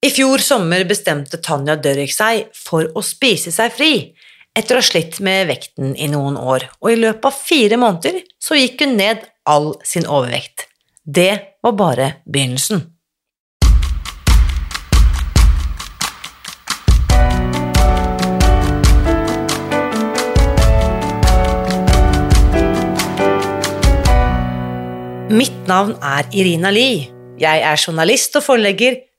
I fjor sommer bestemte Tanja Dørrik seg for å spise seg fri etter å ha slitt med vekten i noen år, og i løpet av fire måneder så gikk hun ned all sin overvekt. Det var bare begynnelsen. Mitt navn er Irina Lie. Jeg er journalist og forlegger,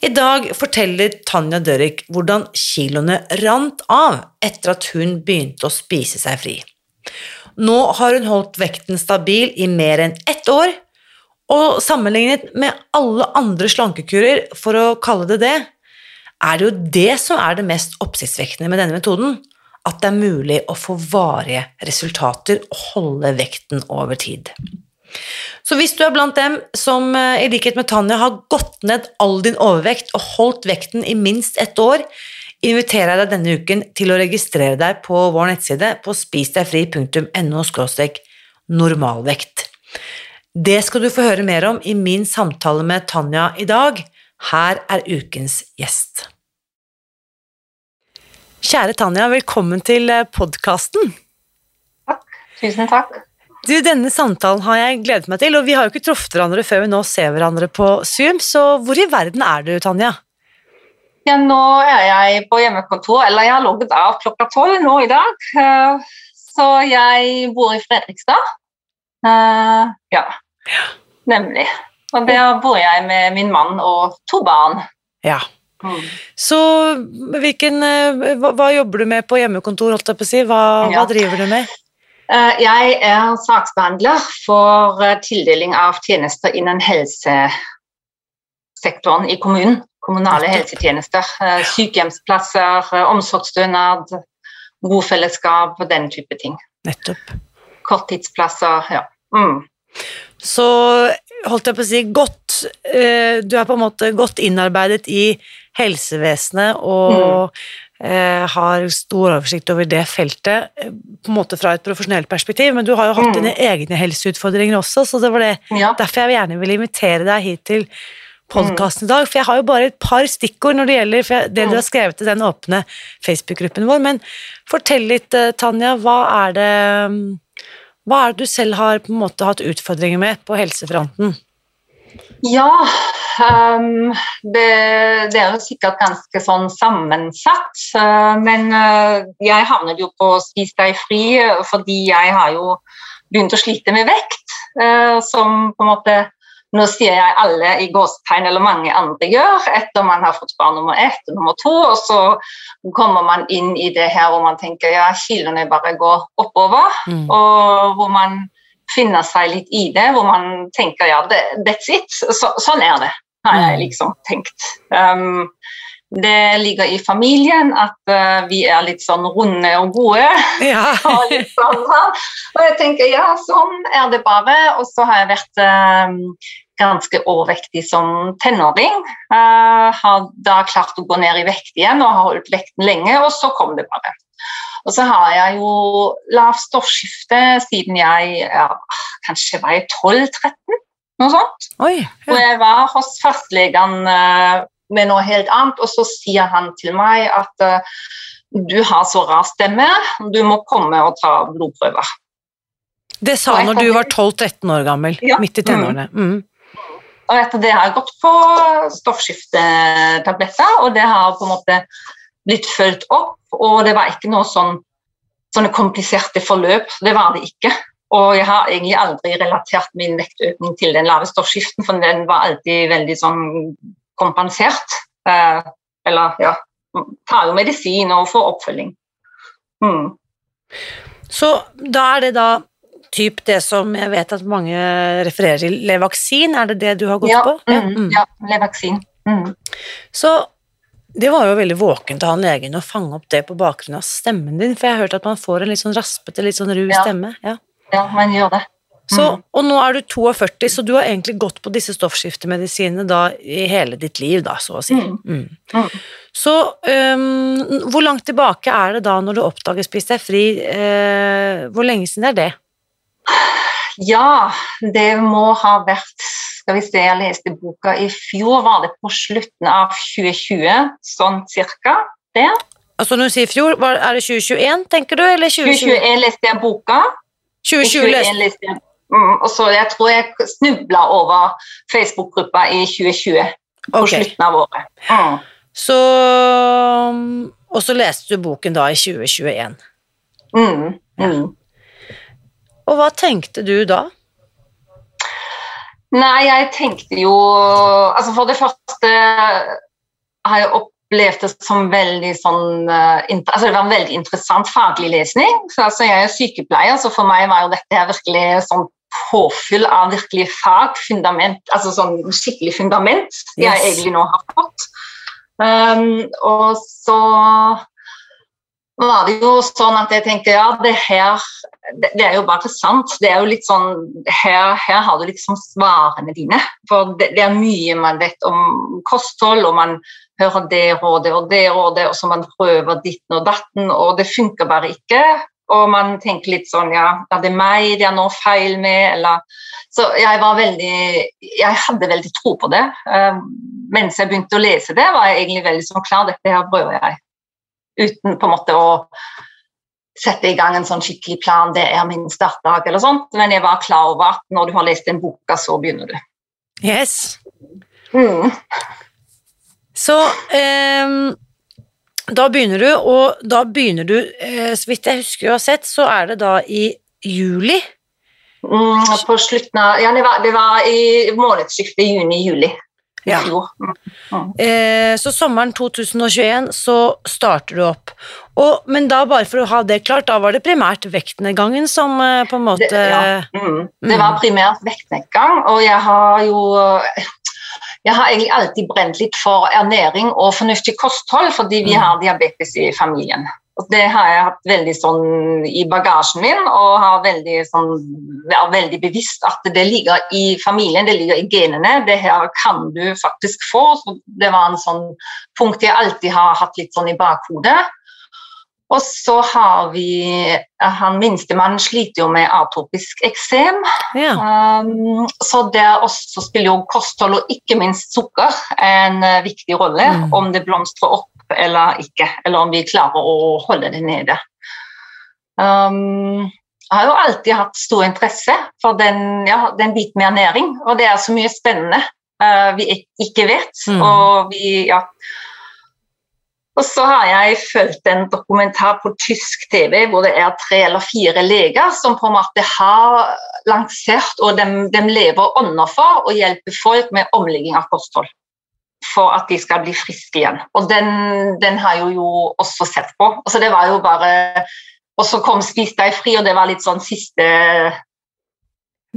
I dag forteller Tanja Dørek hvordan kiloene rant av etter at hun begynte å spise seg fri. Nå har hun holdt vekten stabil i mer enn ett år, og sammenlignet med alle andre slankekurer, for å kalle det det, er det jo det som er det mest oppsiktsvekkende med denne metoden, at det er mulig å få varige resultater og holde vekten over tid. Så hvis du er blant dem som eh, i likhet med Tanja har gått ned all din overvekt og holdt vekten i minst ett år, inviterer jeg deg denne uken til å registrere deg på vår nettside på spisdegfri.no normalvekt. Det skal du få høre mer om i min samtale med Tanja i dag. Her er ukens gjest. Kjære Tanja, velkommen til eh, podkasten. Takk. Tusen takk. Du, Denne samtalen har jeg gledet meg til, og vi har jo ikke truffet hverandre før vi nå ser hverandre på Zoom, så hvor i verden er du, Tanja? Ja, nå er jeg på hjemmekontor, eller jeg har logget av klokka tolv nå i dag. Eh, så jeg bor i Fredrikstad. Eh, ja, nemlig. Og der bor jeg med min mann og to barn. Ja. Mm. Så hvilken, eh, hva, hva, jobber du med på hjemmekontor, holdt jeg på å si? Hva, hva driver du med? Eh, jeg er saksbehandler for eh, tildeling av tjenester innen helsesektoren i kommunen. Kommunale helsetjenester. Eh, sykehjemsplasser, omsorgsstønad, bofellesskap og den type ting. Nettopp. Korttidsplasser, ja. Mm. Så holdt jeg på å si godt Du er på en måte godt innarbeidet i helsevesenet og mm har stor oversikt over det feltet eh, på en måte fra et profesjonelt perspektiv, men du har jo hatt mm. dine egne helseutfordringer også, så det var det, ja. derfor jeg gjerne ville invitere deg hit til podkasten i dag. For jeg har jo bare et par stikkord når det gjelder det du har skrevet i den åpne Facebook-gruppen vår. Men fortell litt, eh, Tanja. Hva er det hva er det du selv har på en måte hatt utfordringer med på helsefronten? Ja, um, det, det, er jo sikkert ganske sånn sammensatt. Uh, men uh, jeg havnet jo på Spis deg fri fordi jeg har jo begynt å slite med vekt. Uh, som på en måte Nå sier jeg alle i gåstegn, eller mange andre gjør, etter man har fått barn nummer ett og nummer to. Og så kommer man inn i det her hvor man tenker ja, kilene bare går oppover. Mm. Og hvor man finne seg litt i det, hvor man tenker ja, det, that's it. Så, sånn er det, har jeg mm. liksom tenkt. Um, det ligger i familien at uh, vi er litt sånn runde og gode. Ja. og, sånn, og jeg tenker ja, sånn er det bare. Og så har jeg vært um, ganske overvektig som tenåring. Uh, har da klart å gå ned i vekt igjen og har holdt vekten lenge, og så kom det bare. Og så har jeg jo lavt stoffskifte siden jeg ja, kanskje var jeg 12-13, noe sånt. Oi, ja. Og jeg var hos fastlegen uh, med noe helt annet, og så sier han til meg at uh, du har så rar stemme, du må komme og ta blodprøver. Det sa han når du var 12-13 år gammel, ja. midt i tenårene. Mm. Og etter det har jeg gått på stoffskiftetabletter, og det har på en måte blitt fulgt opp, og det var ikke noe sånn sånne kompliserte forløp. Det var det ikke. Og jeg har egentlig aldri relatert min vektøkning til den lave stoffskiften, for den var alltid veldig sånn kompensert. Eh, eller ja Tar jo medisin og får oppfølging. Mm. Så da er det da typ det som jeg vet at mange refererer til, Levaksin, er det det du har gått ja, på? Mm, mm. Ja, Levaksin. Mm. Så det var jo veldig våkent av han legen å fange opp det på bakgrunn av stemmen din, for jeg har hørt at man får en litt sånn raspete, litt sånn ru Ja. stemme. Ja. Ja, man gjør det. Så, Mm. og nå er du 42, så du har egentlig gått på disse stoffskiftemedisinene da i hele ditt liv, da, så å si. Mm. Mm. Mm. Så um, hvor langt tilbake er det da når du oppdager Spis deg fri? Uh, hvor lenge siden er det? Ja, det må ha vært Skal vi se, jeg leste boka i fjor, var det på slutten av 2020, sånn cirka. Det. Altså når du sier fjor, var, er det 2021, tenker du, eller 2020? 2021 leste jeg boka. 2020 2021 leste leste jeg mm, og så Jeg tror jeg snubla over Facebook-gruppa i 2020, på okay. slutten av året. Mm. Så Og så leste du boken da i 2021. Mm. Mm. Og hva tenkte du da? Nei, jeg tenkte jo Altså, for det første har jeg opplevd det som veldig sånn eh, Altså, det var en veldig interessant faglig lesning. Så, altså, jeg er sykepleier, så for meg var jo dette virkelig sånn påfyll av virkelig fag, fundament, altså sånn skikkelig fundament jeg egentlig nå har fått. Um, og så var det jo sånn at jeg tenkte ja, det her det, er jo bare sant. Det er jo litt sånn Her, her har du liksom svarene dine. For det, det er mye man vet om kosthold, og man hører det rådet og det rådet, og så man prøver ditten og datten, og det funker bare ikke. Og man tenker litt sånn Ja, er det meg det er noe feil med, eller Så jeg var veldig Jeg hadde veldig tro på det. Uh, mens jeg begynte å lese det, var jeg egentlig veldig sånn klar. Dette her prøver jeg uten på en måte å sette i gang en sånn skikkelig plan, det er min startdag eller sånt, men jeg var klar over at når du har lest den boka, så begynner du. Yes. Mm. Så ehm, da begynner du, og da begynner du, eh, så vidt jeg husker å ha sett, så er det da i juli. Mm, på slutten av, ja, det var, det var i månedsskiftet juni-juli Ja. Mm. Eh, så sommeren 2021 så starter du opp. Og, men da bare for å ha det klart, da var det primært vektnedgangen som eh, på en måte Det, ja. mm. det Mm. var primært vektnedgang, og jeg har jo jeg har egentlig alltid brent litt for ernæring og fornuftig kosthold, fordi vi Mm. har diabetes i familien. Og det har jeg hatt veldig sånn i bagasjen min, og har veldig sånn, vært veldig bevisst at det ligger i familien, det ligger i genene. Det her kan du faktisk få. Så det var en sånn punkt jeg alltid har hatt litt sånn i bakhodet. Og så har vi Han minstemann sliter jo med atopisk eksem. Ja. Um, så der også spiller jo kosthold og ikke minst sukker en eh, viktig rolle, Mm. om det blomstrer opp eller ikke, eller om vi klarer å holde det nede. Um, jeg har jo alltid hatt stor interesse for den, ja, den biten med ernæring, og det er så mye spennende uh, vi ikke vet. Mm. Og vi, ja. Og så har jeg fulgt en dokumentar på tysk TV hvor det er tre eller fire leger som på en måte har lansert, og de, de lever ånder for å hjelpe folk med omlegging av kosthold. For at de skal bli friske igjen. Og den, den har jeg jo også sett på. Altså det var jo bare Og så kom Spis deg fri, og det var litt sånn siste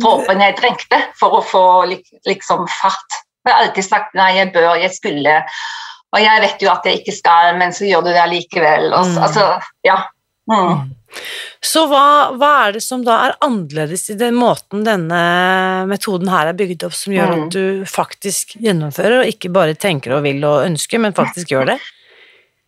dråpen jeg trengte for å få lik, liksom fart. Jeg har alltid sagt nei, jeg bør, jeg skulle. Og jeg vet jo at jeg ikke skal, men så gjør du det allikevel. Og Mm. Altså, ja. Mm. Så hva, hva er det som da er annerledes i den måten denne metoden her er bygd opp, som gjør Mm. at du faktisk gjennomfører, og ikke bare tenker og vil og ønsker, men faktisk gjør det?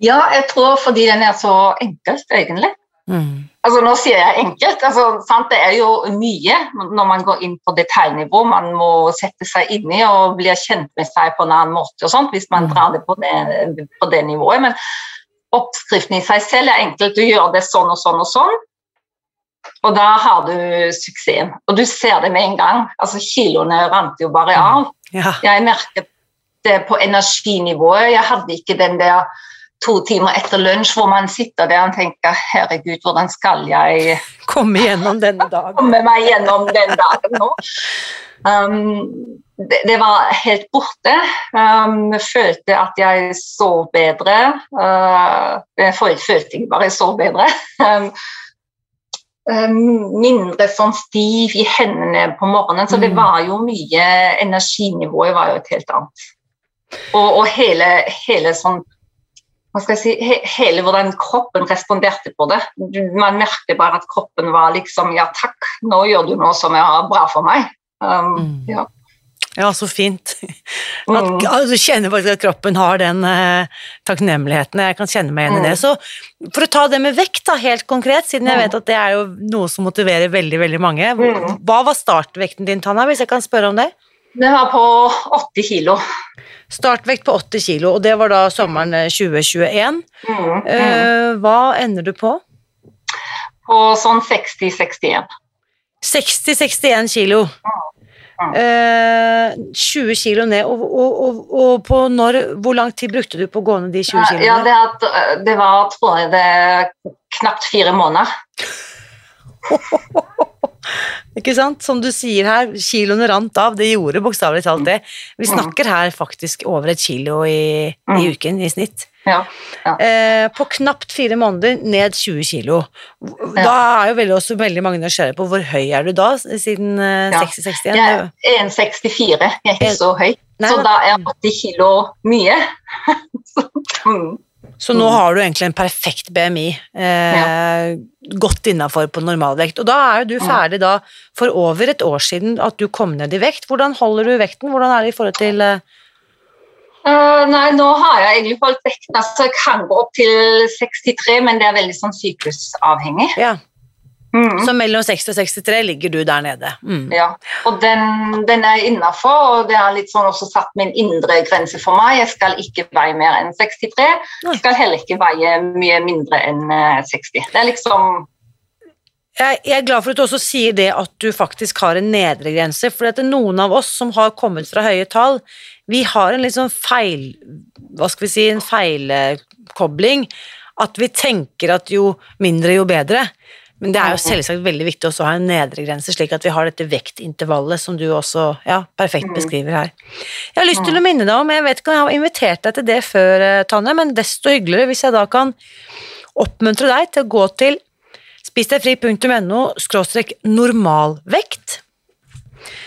ja, jeg tror fordi den er så enkelt, egentlig. Mm. Altså, nå sier jeg enkelt. Altså, sant? Det er jo mye når man går inn på detaljnivå. Man må sette seg inn i og bli kjent med seg på en annen måte og sånt, hvis man Mm. drar det på det, på det nivået. Men oppskriften i seg selv er enkelt. Du gjør det sånn og sånn og sånn. Og da har du suksessen. Og du ser det med en gang. Altså, kiloene rant jo bare av. Ja. Jeg merket det på energinivået. Jeg hadde ikke den der to timer etter lunsj hvor man sitter der og tenker herregud, hvordan skal jeg komme gjennom denne dagen? Komme meg gjennom den dagen nå. Um, det, det, var helt borte. Um, jeg følte at jeg sov bedre. Uh, jeg følte ikke bare jeg sov bedre. Um, um, mindre sånn stiv i hendene på morgenen. Så det mm. var jo mye Energinivået var jo et helt annet. Og, og hele, hele sånn hva skal jeg si, he, hele hvordan kroppen responderte på det. Man merket bare at kroppen var liksom Ja, takk, nå gjør du noe som er bra for meg. Um, mm. ja. ja. så fint. At, mm. Du kjenner faktisk at kroppen har den uh, takknemligheten. Jeg kan kjenne meg igjen i det. Mm. Så for å ta det med vekt da, helt konkret, siden jeg mm. vet at det er jo noe som motiverer veldig veldig mange. Mm. Hva var startvekten din, Tanna, hvis jeg kan spørre om det? Det var på 80 kilo. Startvekt på 80 kilo, og det var da sommeren 2021. Mm, mm. Hva ender du på? På sånn 60-61. 60-61 kilo. Eh, 20 kilo ned, og, og, og, og, på når, hvor lang tid brukte du på å gå ned de 20 kiloene? Ja, det, at, det var tror jeg det knapt fire måneder. Ikke sant? Som du sier her, kiloene rant av. Det gjorde bokstavelig talt det. Vi snakker her faktisk over et kilo i, i mm. uken i snitt. Ja, ja. Eh, på knapt fire måneder ned 20 kilo. Da er jo veldig, også veldig mange nysgjerrige på hvor høy er du da, siden eh, 60-61? Jeg er 1,64. Jeg er ikke så høy. Nei, så da er 80 kilo mye. mm. Så nå har du egentlig en perfekt BMI, eh, ja. godt innafor på normalvekt. Og da er jo du ferdig da for over et år siden at du kom ned i vekt. Hvordan holder du vekten? Hvordan er det i forhold til uh... Uh, nei, nå har jeg egentlig holdt vekten. Altså, jeg kan gå opp til 63, men det er veldig sånn syklusavhengig. Ja. Mm. Så mellom 60 og 63 ligger du der nede. Mm. Ja, og den, den er innafor, og det har litt sånn også satt min indre grense for meg. Jeg skal ikke veie mer enn 63. Jeg skal heller ikke veie mye mindre enn 60. Eh, det er liksom jeg, er glad for at du også sier det at du faktisk har en nedre grense, for det er noen av oss som har kommet fra høye tall, vi har en litt sånn feil Hva skal vi si, en feilkobling. At vi tenker at jo mindre, jo bedre. Men det er jo selvsagt veldig viktig også å ha en nedre grense, slik at vi har dette vektintervallet som du også ja, perfekt mm. beskriver her. Jeg har lyst til å minne deg om, jeg vet ikke om jeg har invitert deg til det før, eh, Tanja, men desto hyggeligere hvis jeg da kan oppmuntre deg til å gå til spisdegfri.no normalvekt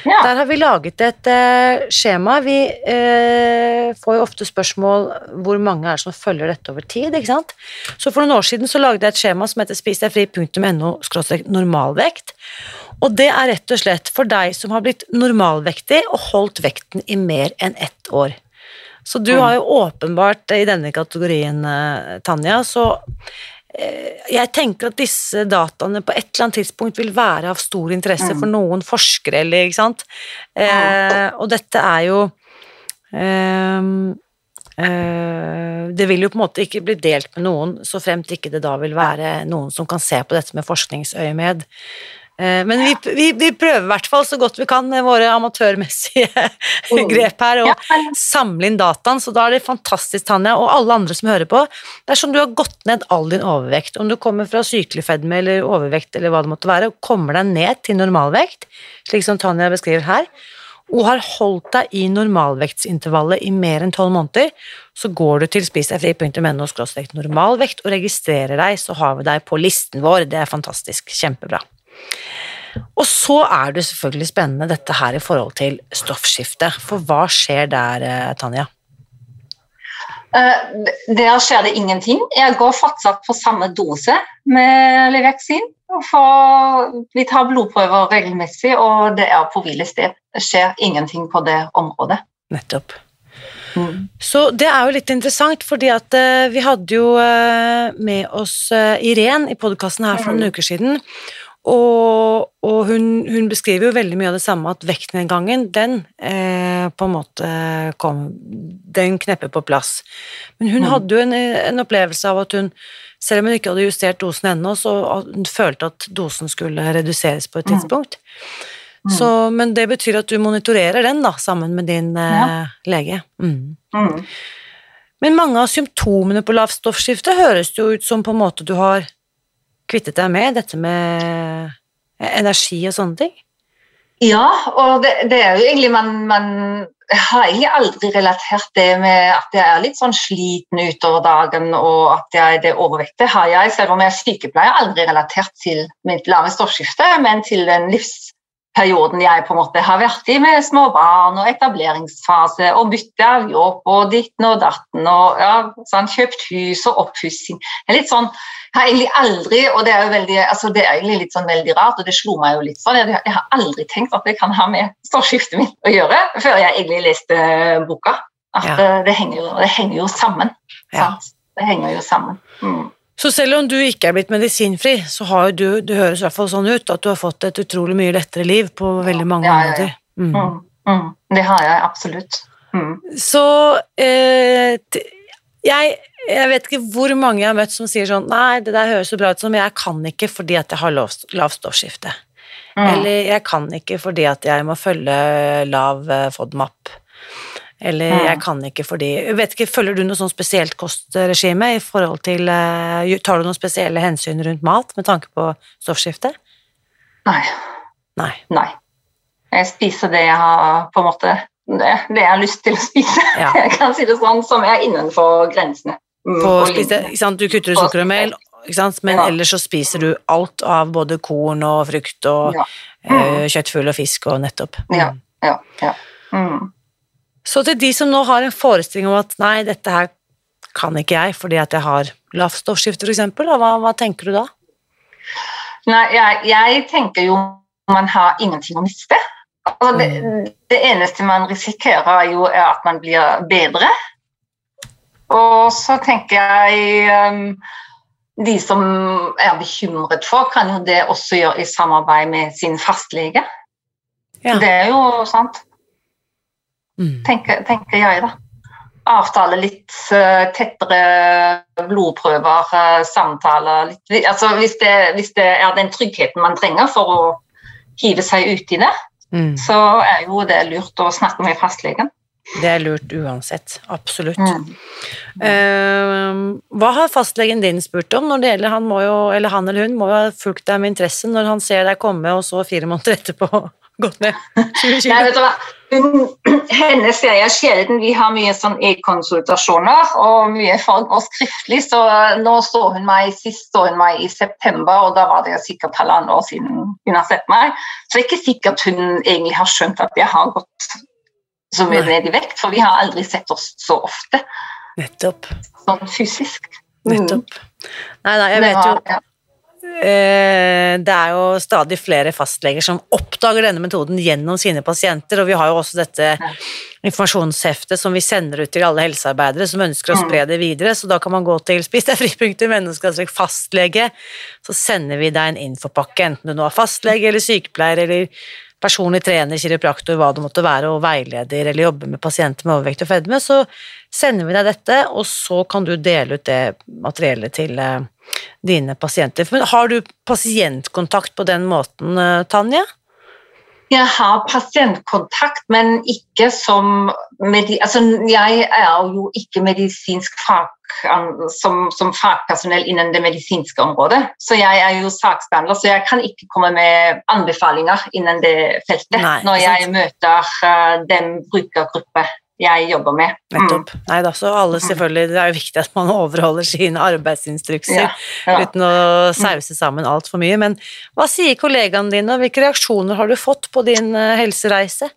ja. Der har vi laget et uh, skjema. Vi uh, får jo ofte spørsmål hvor mange er som følger dette over tid. ikke sant? Så For noen år siden så lagde jeg et skjema som heter spisdegfri.no normalvekt. Og det er rett og slett for deg som har blitt normalvektig og holdt vekten i mer enn ett år. Så du mm. har jo åpenbart i denne kategorien, uh, Tanja, så Eh, jeg tenker at disse dataene på et eller annet tidspunkt vil være av stor interesse for mm. noen forskere, eller ikke sant. Eh, og dette er jo eh, eh, Det vil jo på en måte ikke bli delt med noen, så fremt ikke det da vil være noen som kan se på dette med forskningsøyemed. Eh, men vi, vi, vi, prøver i hvert fall så godt vi kan våre amatørmessige mm. grep her, og samle inn dataen, så da er det fantastisk, Tanja, og alle andre som hører på. Dersom du har gått ned all din overvekt, om du kommer fra sykelig fedme eller overvekt eller hva det måtte være, og kommer deg ned til normalvekt, slik som Tanja beskriver her, og har holdt deg i normalvektsintervallet i mer enn tolv måneder, så går du til spisdegfri.no normalvekt og registrerer deg, så har vi deg på listen vår. Det er fantastisk. Kjempebra. Og så er det selvfølgelig spennende dette her i forhold til stoffskifte, for hva skjer der, eh, Tanja? Uh, der skjer det ingenting. Jeg går fortsatt på samme dose med Leveksin. For vi tar blodprøver regelmessig, og det er på hvilested. Det skjer ingenting på det området. Nettopp. Mm. Så det er jo litt interessant, fordi at uh, vi hadde jo uh, med oss Irén i podkasten her for noen mm. uker siden, og, og hun, hun, beskriver jo veldig mye av det samme, at vektnedgangen, den eh, på en måte kom Den knepper på plass. Men hun mm. hadde jo en, en, opplevelse av at hun, selv om hun ikke hadde justert dosen ennå, så hun følte at dosen skulle reduseres på et mm. tidspunkt. Mm. Så, men det betyr at du monitorerer den, da, sammen med din eh, ja. lege. Mm. mm. Men mange av symptomene på lavt stoffskifte høres jo ut som på en måte du har kvittet deg med, dette med energi og sånne ting. Ja, og det, det er jo egentlig man, man har egentlig aldri relatert det med at jeg er litt sånn sliten utover dagen og at jeg det overvektige har jeg, selv om jeg er sykepleier, aldri relatert til mitt lave stoffskifte, men til den livsperioden jeg på en måte har vært i med små barn og etableringsfase og bytte av jobb og ditten og datten og ja, sånn, kjøpt hus og oppussing. Litt sånn jeg har egentlig aldri, og det er jo veldig, altså det er egentlig litt sånn veldig rart, og det slo meg jo litt sånn, jeg, jeg har aldri tenkt at det kan ha med stålskiftet mitt å gjøre, før jeg egentlig leste boka. At ja. Eh, det, henger jo, det, henger jo, sammen. Ja. Det henger jo sammen. Mm. Så selv om du ikke er blitt medisinfri, så har du, det høres i hvert fall sånn ut, at du har fått et utrolig mye lettere liv på veldig mange områder. Mm. Mm, mm. Det har jeg absolutt. Mm. Så eh, jeg jeg vet ikke hvor mange jeg har møtt som sier sånn Nei, det der høres så bra ut som jeg kan ikke fordi at jeg har lavt stoffskifte. Mm. Eller jeg kan ikke fordi at jeg må følge lav eh, FODMAP. Eller ja. jeg kan ikke fordi vet ikke, Følger du noe sånn spesielt kostregime i forhold til uh, Tar du noen spesielle hensyn rundt mat med tanke på stoffskifte? Nei. Nei. Nei. Jeg spiser det jeg har på en måte det, det jeg har lyst til å spise. Ja. Jeg kan si det sånn, som er innenfor grensene. Mm, på spise, Du kutter ut sukker og mel, men ja. ellers så spiser du alt av både korn og frukt og ja. mm. uh, kjøttfugl og fisk og nettopp. Mm. Ja, ja, ja. Mm. Så til de som nå har en forestilling om at nei, dette her kan ikke jeg fordi at jeg har lavt stoffskifte, f.eks., hva, hva tenker du da? Nei, jeg, jeg, tenker jo man har ingenting å miste. Altså, det, mm. det, eneste man risikerer, jo er at man blir bedre. Og så tenker jeg um, De som er bekymret for, kan jo det også gjøre i samarbeid med sin fastlege. Ja. Det er jo sant. Mm. Tenker, tenker, jeg, da. Avtale litt uh, tettere blodprøver, uh, samtaler litt, altså, hvis, det, hvis, det, er den tryggheten man trenger for å hive seg ut i det, mm. så er jo det lurt å snakke med fastlegen. Det er lurt uansett. Absolutt. Mm. Uh, hva har fastlegen din spurt om når det gjelder han, jo, eller han eller hun må jo ha fulgt deg med interesse når han ser deg komme, og så fire måneder etterpå gått ned 20 kilo? Nei, vet du hva? Hennes greie er sjelden. Vi har mye sånn e-konsultasjoner og mye for å skriftlig. Så nå så hun meg sist så hun meg i september, og da var det sikkert halvannet år siden hun har sett meg. Så det er ikke sikkert hun egentlig har skjønt at jeg har gått så mye ned i vekt, for vi har aldri sett oss så ofte. Nettopp. Sånn fysisk. Mm. Nettopp. Nei, nei, jeg vet jo det er jo stadig flere fastleger som oppdager denne metoden gjennom sine pasienter, og vi har jo også dette informasjonsheftet som vi sender ut til alle helsearbeidere som ønsker å mm. spre det videre, så da kan man gå til spisdegfri.no fastlege, så sender vi deg en infopakke, enten du nå er fastlege eller sykepleier eller personlig trener, kiropraktor, hva det måtte være, og veileder eller jobber med pasienter med overvekt og fedme, så sender vi deg dette, og så kan du dele ut det materiellet til eh, dine pasienter. Men har du pasientkontakt på den måten, Tanje? Tanja? Jeg har pasientkontakt, men ikke som altså, Jeg er jo ikke medisinsk fag, som, som, fagpersonell innen det medisinske området. Så jeg er jo saksbehandler, så jeg kan ikke komme med anbefalinger innen det feltet Nei, når jeg møter uh, den brukergruppe jeg jobber med. Nettopp. Mm. Nei da, så alle selvfølgelig, Det er jo viktig at man overholder sine arbeidsinstrukser ja, ja. uten å sause sammen altfor mye. Men hva sier kollegaene dine, og hvilke reaksjoner har du fått på din uh, helsereise?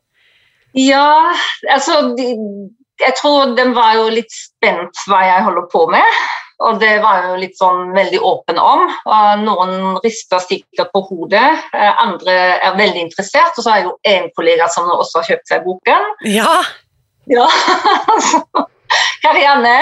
Ja, altså Jeg tror den var jo litt spent hva jeg holder på med. Og det var jo litt sånn veldig åpen om. Noen rister sikkert på hodet, eh, andre er veldig interessert. Og så har jeg jo en kollega som også har kjøpt seg boken. Ja, ja, Karianne,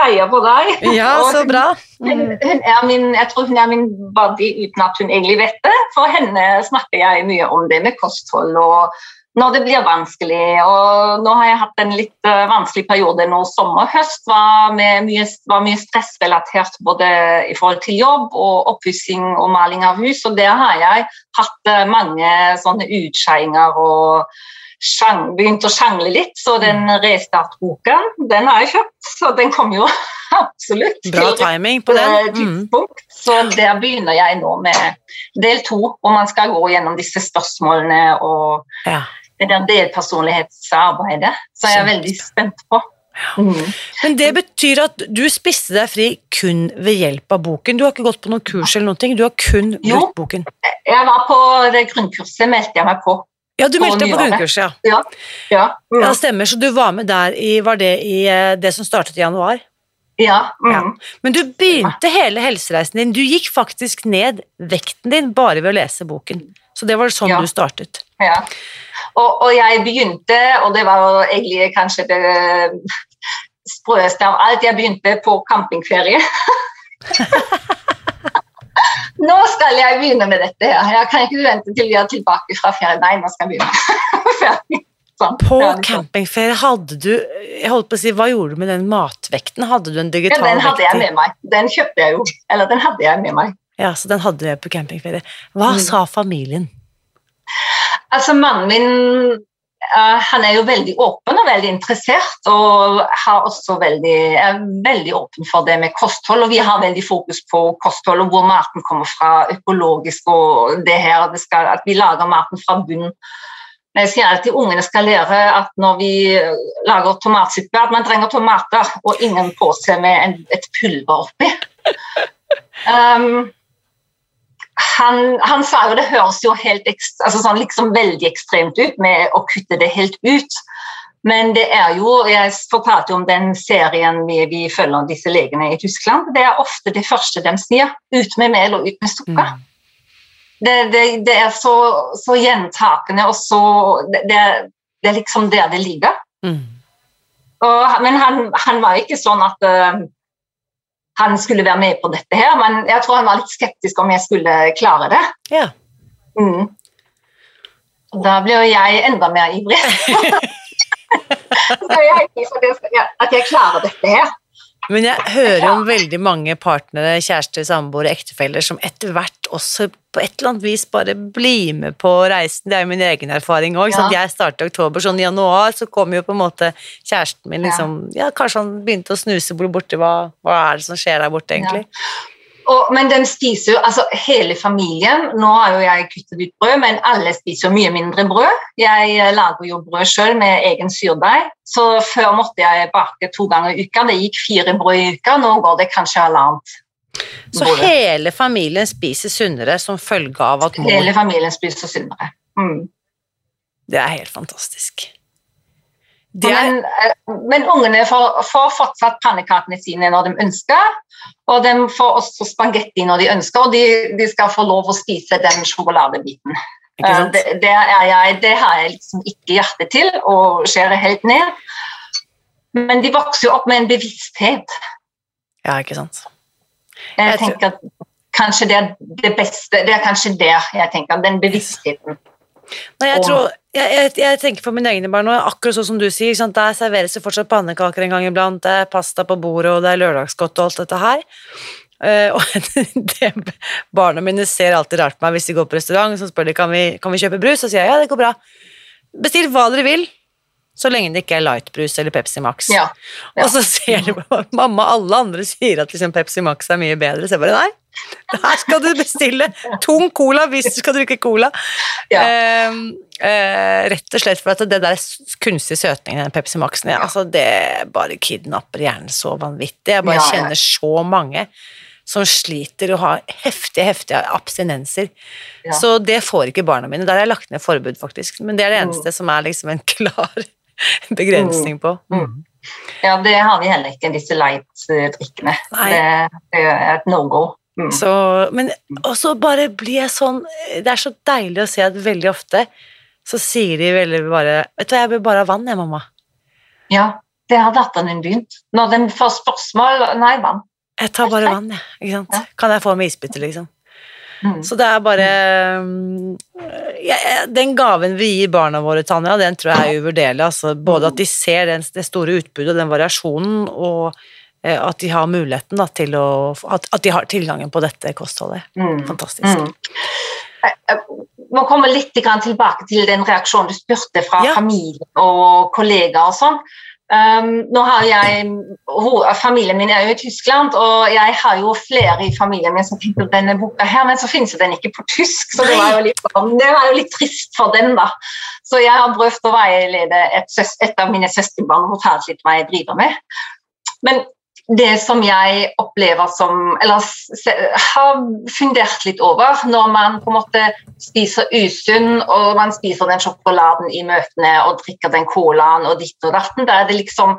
heier på deg. Ja, så bra. Hun, hun, er min, jeg tror hun er min buddy uten at hun egentlig vet det. For henne snakker jeg mye om det med kosthold og når det blir vanskelig. Og nå har jeg hatt en litt uh, vanskelig periode nå Sommer og høst Var, mye, var mye stressrelatert både i forhold til jobb og oppussing og maling av hus. Og der har jeg hatt uh, mange sånne utskeiinger og begynt å sjangle litt, så den restartboken, den har jeg kjøpt. Så den kom jo absolutt Bra timing på den. Mm. Så der begynner jeg nå med del to, hvor man skal gå gjennom disse spørsmålene og Ja. det der delpersonlighetsarbeidet. Så jeg er veldig spent på. Mm. Men det betyr at du spiste deg fri kun ved hjelp av boken. Du har ikke gått på noen kurs eller noen ting, du har kun Jo. brukt boken. Jeg var på det grunnkurset, meldte jeg meg på. Ja, du meldte deg på grunnkurset, ja. Ja. ja. Mm. Ja, stemmer. Så du var med der i Var det i eh, det som startet i januar? ja. Mm. Ja. Men du begynte hele helsereisen din. Du gikk faktisk ned vekten din bare ved å lese boken. Så det var sånn du startet. Ja. Og, og jeg begynte, og det var egentlig kanskje det sprøeste av alt, jeg begynte på campingferie. nå skal jeg begynne med dette her. Jeg kan ikke vente til vi er tilbake fra ferie. Nei, nå skal jeg begynne. Sånn. På liksom. campingferie hadde du jeg holdt på å si, Hva gjorde du med den matvekten? Hadde du en digital vekt? Ja, den hadde jeg med meg. Den kjøpte jeg jo. Eller den hadde jeg med meg. Ja, så den hadde du på campingferie. Hva Mm. sa familien? Altså, mannen min han er jo veldig åpen og veldig interessert, og har også veldig, er veldig åpen for det med kosthold. Og vi har veldig fokus på kosthold og hvor maten kommer fra, økologisk og det her. Det skal, at vi lager maten fra bunnen. Men Jeg sier alltid ungene skal lære at når vi lager tomatsuppe, at man trenger tomater og ingen påse med en, et pulver oppi. Um, han, han sa jo det høres jo helt altså sånn liksom veldig ekstremt ut med å kutte det helt ut. Men det er jo Jeg fortalte jo om den serien vi, vi følger disse legene i Tyskland. Det er ofte det første de sier. Ut med mel og ut med sukker. Mm. Det, det, det er så, så gjentakende og så det, det, er- det liksom der det ligger. Mm. Og, men han, han var ikke sånn at eh, han skulle være med på dette her, men jeg tror han var litt skeptisk om jeg skulle klare det. Ja. Mm. Da blir jo jeg enda mer ivrig. Så jeg er for det, at jeg klarer dette her. Men jeg hører om veldig mange partnere, kjærester, samboere, ektefeller som etter hvert også på et eller annet vis bare blir med på reisen. Det er jo min egen erfaring òg. Ja. Jeg startet i oktober, sånn i januar så kom jo på en måte kjæresten min liksom Ja, kanskje han begynte å snuse borti hva, hva er det som skjer der borte, egentlig? Og, men de spiser jo, altså hele familien Nå har jo jeg kuttet ut brød, men alle spiser jo mye mindre brød. Jeg eh, lager jo brød selv med egen syrdeig, så før måtte jeg bake to ganger i uka. Det gikk fire brød i uka, nå går det kanskje halvannet. Så brød. hele familien spiser sunnere som følge av at mor Hele familien spiser sunnere. Mm. Det er helt fantastisk. Men, eh, men ungene får, får fortsatt pannekakene sine når de ønsker, og de får også spagetti når de ønsker, og de, de skal få lov å spise den sjokoladebiten. Eh? Det, det, jeg, det har jeg liksom ikke hjerte til å skjære helt ned. Men de vokser jo opp med en bevissthet. Ja, ikke sant. Jeg, Jeg tenker at kanskje det er det beste, det er kanskje der jeg tenker, den bevisstheten. Nei, jeg, Og- tror, jeg, jeg, jeg tenker på mine egne barn, og akkurat sånn som du sier, der serveres det fortsatt pannekaker en gang iblant, det er pasta på bordet, og det er lørdagsgodt og alt dette her. Uh, og det, barna mine ser alltid rart på meg hvis de går på restaurant, så spør de kan vi kan vi kjøpe brus, så sier jeg ja, det går bra. Bestill hva dere vil, så lenge det ikke er lightbrus eller Pepsi Max. Ja, ja. Og så ser de mamma, alle andre sier at liksom Pepsi Max er mye bedre, så jeg bare nei. Her skal du bestille tung cola hvis du skal drikke cola. Ja. Uh, uh, rett og slett for at det der kunstige søtningen i den Pepsi Maxen, ja, altså det bare kidnapper hjernen så vanvittig. Jeg bare Ja, kjenner så mange som sliter og har heftige, heftige abstinenser. Så det får ikke barna mine. Der har jeg lagt ned forbud, faktisk. Men det er det Mm. eneste som er liksom en klar begrensning på. Mm. Ja, det har vi heller ikke, disse light-drikkene. Det, det er et no-go. Mm. Så, men også bare blir jeg sånn Det er så deilig å se at veldig ofte så sier de veldig bare Vet du hva, jeg vil bare ha vann, jeg, mamma. Ja, det har datteren din begynt. Når den får spørsmål Nei, vann. Jeg tar bare vann, jeg. Ikke sant? Ja. Kan jeg få med isbiter, liksom? Mm. Så det er bare mm, jeg- Den gaven vi gir barna våre, Tanja, den tror jeg er uvurderlig. Altså, både at de ser den, det store utbudet og den variasjonen, og at de har muligheten da, til å at, at de har tilgangen på dette kostholdet. Mm. Fantastisk. Mm. jeg må komme litt tilbake til den reaksjonen du spurte fra Ja. familie og kollegaer og sånn. Um, nå har jeg, Familien min er jo i Tyskland, og jeg har jo flere i familien min som tenker denne boka her, men så finnes den ikke på tysk, så det var jo litt, sånn- det var jo litt trist for dem, da. Så jeg har prøvd å veilede et, et av mine søskenbarn litt hva jeg driver med. Men det som jeg opplever som Eller har fundert litt over når man på en måte spiser usunn, og man spiser den sjokoladen i møtene og drikker den colaen og ditt og datten, da er det liksom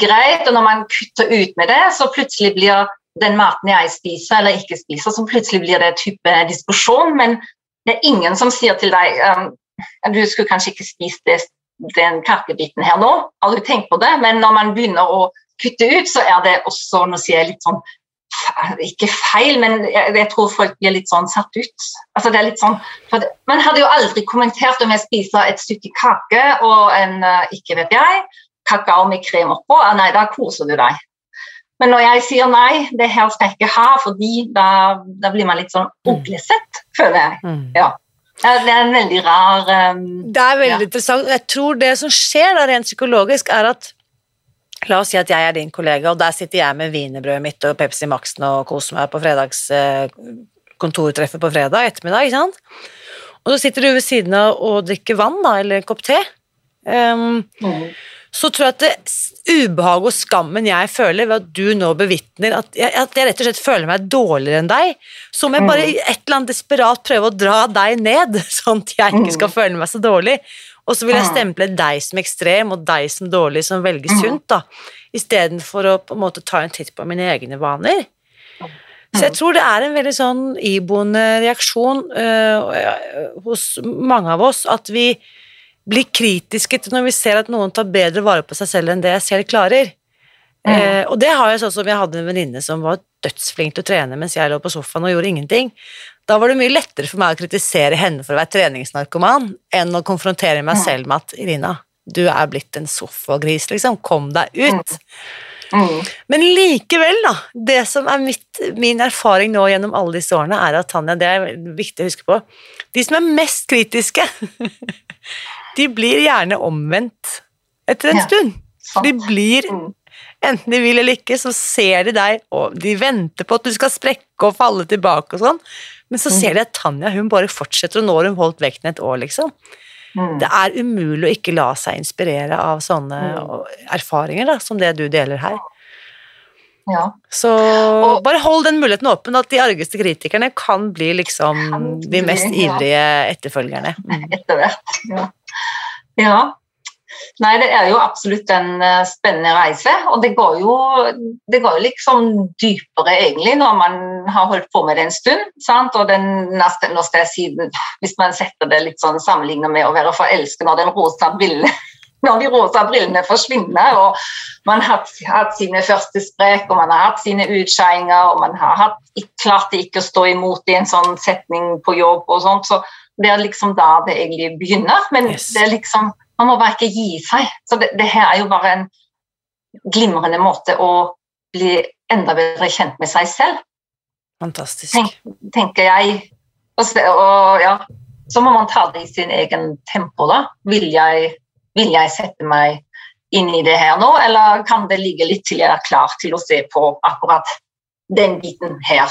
greit. Og når man kutter ut med det, så plutselig blir den maten jeg spiser eller ikke spiser, så plutselig blir det type diskusjon. Men det er ingen som sier til deg um, du skulle kanskje ikke spist det, den kakebiten her nå, har du tenkt på det? Men når man begynner å kutte ut, så er det også Nå sier jeg litt sånn Ikke feil, men jeg, jeg tror folk blir litt sånn satt ut. Altså det er litt sånn, det, Man hadde jo aldri kommentert om jeg spiser et stykke kake og en eh, ikke vet jeg, kakao med krem oppå. Ah, Nei, da koser du deg. Men når jeg sier nei, det her skal jeg ikke ha, fordi da, da blir man litt sånn uglesett, føler jeg. Mm. Ja, Det er en veldig rar um, Det er veldig Ja. interessant. Jeg tror det som skjer da rent psykologisk, er at La oss si at jeg er din kollega, og der sitter jeg med wienerbrødet mitt og Pepsi Max-en og koser meg på fredags eh, kontortreffet på fredag ettermiddag, ikke sant? Og så sitter du ved siden av og drikker vann, da, eller en kopp te. Um, så tror jeg at det ubehaget og skammen jeg føler ved at du nå bevitner at jeg, at jeg rett og slett føler meg dårligere enn deg, så må jeg bare i et eller annet desperat prøve å dra deg ned, sånn at jeg ikke skal føle meg så dårlig. Og så vil jeg Mm. stemple deg som ekstrem og deg som dårlig, som velger Mm. sunt, da, istedenfor å på en måte ta en titt på mine egne vaner. Så jeg tror det er en veldig sånn iboende reaksjon øh, hos mange av oss at vi blir kritiske til når vi ser at noen tar bedre vare på seg selv enn det jeg selv klarer. Mm. Eh, og det har jeg sånn som jeg hadde en venninne som var dødsflink til å trene mens jeg lå på sofaen og gjorde ingenting. Da var det mye lettere for meg å kritisere henne for å være treningsnarkoman enn å konfrontere meg Mm. selv med at Irina, du er blitt en sofagris, liksom. Kom deg ut. mm, Men likevel, da. Det som er mitt, min erfaring nå gjennom alle disse årene, er at Tanja, det er viktig å huske på, de som er mest kritiske, de blir gjerne omvendt etter en Ja, stund. sant. De blir, Mm. enten de vil eller ikke, så ser de deg, og de venter på at du skal sprekke og falle tilbake og sånn, men så ser de at Tanja, hun bare fortsetter, og nå har hun holdt vekten et år, liksom. mm. Det er umulig å ikke la seg inspirere av sånne Mm. erfaringer da, som det du deler her. Ja. Så Og- bare hold den muligheten åpen at de argeste kritikerne kan bli liksom Kan de mest ja. ivrige etterfølgerne. Mm. etter hvert. Ja. ja. Nei, det er jo absolutt en eh, spennende reise, og det går, jo, det går jo liksom dypere egentlig når man har holdt på med det en stund. Sant? Og den, neste- nå skal jeg si, den- hvis man setter det litt sånn sammenlignet med å være forelsket når den rosa brillene når de rosa brillene forsvinner, og man har hatt, sine første sprek, og man har hatt sine utskeiinger, og man har hatt, klart ikke å stå imot i en sånn setning på jobb og sånt, så det er liksom da det egentlig begynner. Men Yes. det er liksom, man må bare ikke gi seg. Så det, det her er jo bare en glimrende måte å bli enda bedre kjent med seg selv, Fantastisk. Tenk. tenker jeg. Og, og ja, så må man ta det i sin egen tempo, da. Vil jeg, vil jeg sette meg inn i det her nå, eller kan det ligge litt til jeg er klar til å se på akkurat den biten her?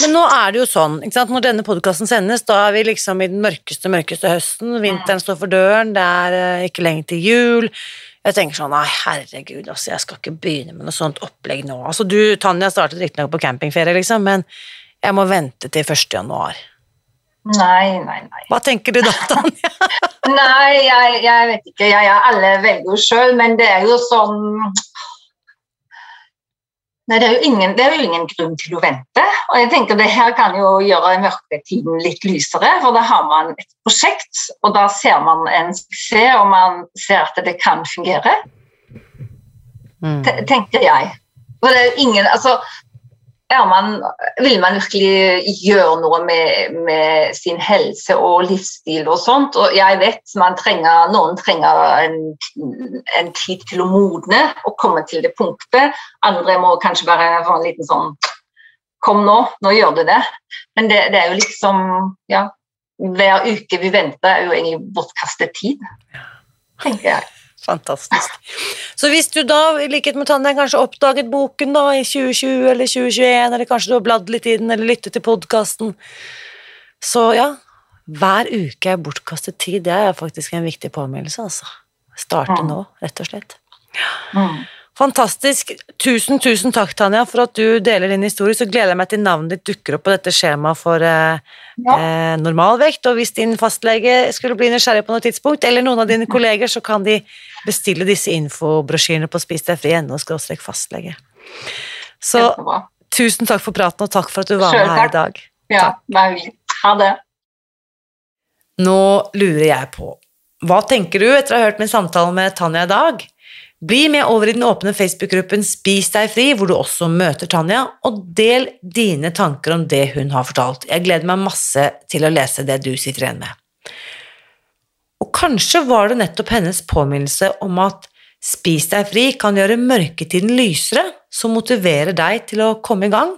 Men nå er det jo sånn, ikke sant? når denne podkasten sendes, da er vi liksom i den mørkeste, mørkeste høsten. Vinteren står for døren, det er eh, ikke lenge til jul. Jeg tenker sånn, nei herregud, altså, jeg skal ikke begynne med noe sånt opplegg nå. Altså du, Tanja, startet riktignok på campingferie, liksom, men jeg må vente til 1. januar. Nei, nei, nei. Hva tenker du da, Tanja? Nei, jeg, jeg vet ikke. Jeg jeg alle velger jo sjøl, men det er jo sånn Nei, det er, jo ingen, det er jo ingen grunn til å vente. Og jeg tenker Det her kan jo gjøre mørketiden litt lysere, for da har man et prosjekt, og da ser man en suksess, og man ser at det kan fungere, Mm. tenker jeg. For det er jo ingen, altså, man, vil man virkelig gjøre noe med, med sin helse og livsstil og sånt, og jeg vet man trenger, noen trenger en, en tid til å modne og komme til det punktet, andre må kanskje bare få en liten sånn Kom nå, nå gjør du det. Men det, det er jo liksom Ja, hver uke vi venter, er jo egentlig bortkastet tid, tenker jeg. Fantastisk. Så hvis du da, i likhet med Tanja, kanskje oppdaget boken da i 2020 eller 2021, eller kanskje du har bladd litt i den eller lyttet til podkasten, så ja, hver uke er bortkastet tid. Det er faktisk en viktig påminnelse, altså. Starte nå, rett og slett. Mm. Fantastisk. Tusen, tusen takk, Tanja, for at du deler din historie. Så gleder jeg meg til navnet ditt dukker opp på dette skjemaet for eh, Ja. eh, normalvekt. Og hvis din fastlege skulle bli nysgjerrig på noe tidspunkt, eller noen av dine kolleger, så kan de bestille disse infobrosjyrene på spisdeg.no fastlege. Så tusen takk for praten, og takk for at du var med her i takk. dag. Ja, vær. Ha det. Nå lurer jeg på, hva tenker du etter å ha hørt min samtale med Tanja i dag? Bli med over i den åpne Facebook-gruppen Spis deg fri, hvor du også møter Tanja, og del dine tanker om det hun har fortalt. Jeg gleder meg masse til å lese det du sitter igjen med. Og kanskje var det nettopp hennes påminnelse om at Spis deg fri kan gjøre mørketiden lysere, som motiverer deg til å komme i gang.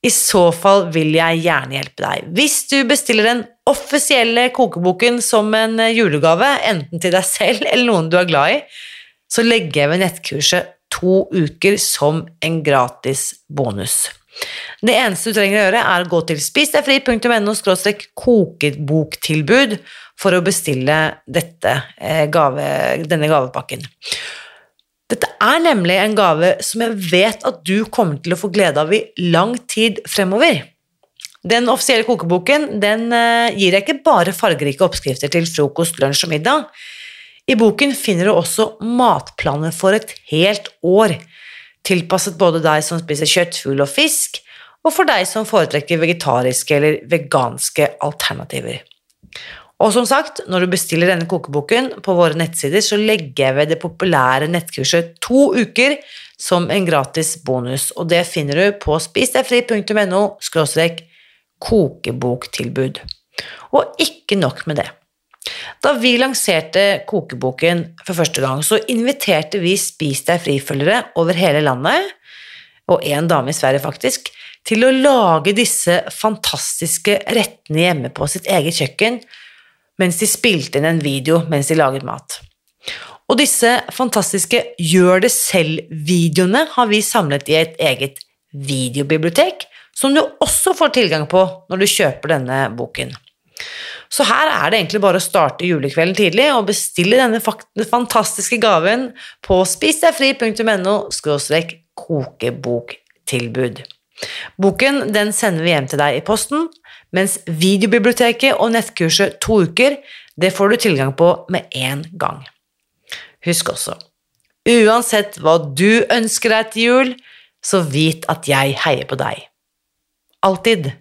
I så fall vil jeg gjerne hjelpe deg. Hvis du bestiller den offisielle kokeboken som en julegave, enten til deg selv eller noen du er glad i, så legger jeg ved nettkurset to uker som en gratis bonus. Det eneste du trenger å gjøre, er å gå til spisdegfri.no kokeboktilbud for å bestille dette, eh, gave, denne gavepakken. Dette er nemlig en gave som jeg vet at du kommer til å få glede av i lang tid fremover. Den offisielle kokeboken den eh, gir deg ikke bare fargerike oppskrifter til frokost, lunsj og middag. I boken finner du også matplaner for et helt år, tilpasset både deg som spiser kjøtt, fugl og fisk, og for deg som foretrekker vegetariske eller veganske alternativer. Og som sagt, når du bestiller denne kokeboken på våre nettsider, så legger jeg ved det populære nettkurset to uker som en gratis bonus, og det finner du på spisdegfri.no kokeboktilbud. Og ikke nok med det. Da vi lanserte kokeboken for første gang, så inviterte vi Spis deg fri-følgere over hele landet, og en dame i Sverige faktisk, til å lage disse fantastiske rettene hjemme på sitt eget kjøkken, mens de spilte inn en video mens de laget mat. Og disse fantastiske gjør det selv-videoene har vi samlet i et eget videobibliotek, som du også får tilgang på når du kjøper denne boken. Så her er det egentlig bare å starte julekvelden tidlig og bestille denne fantastiske gaven på spisdegfri.no kokeboktilbud. Boken den sender vi hjem til deg i posten, mens videobiblioteket og nettkurset to uker det får du tilgang på med en gang. Husk også, uansett hva du ønsker deg til jul, så vit at jeg heier på deg. Alltid.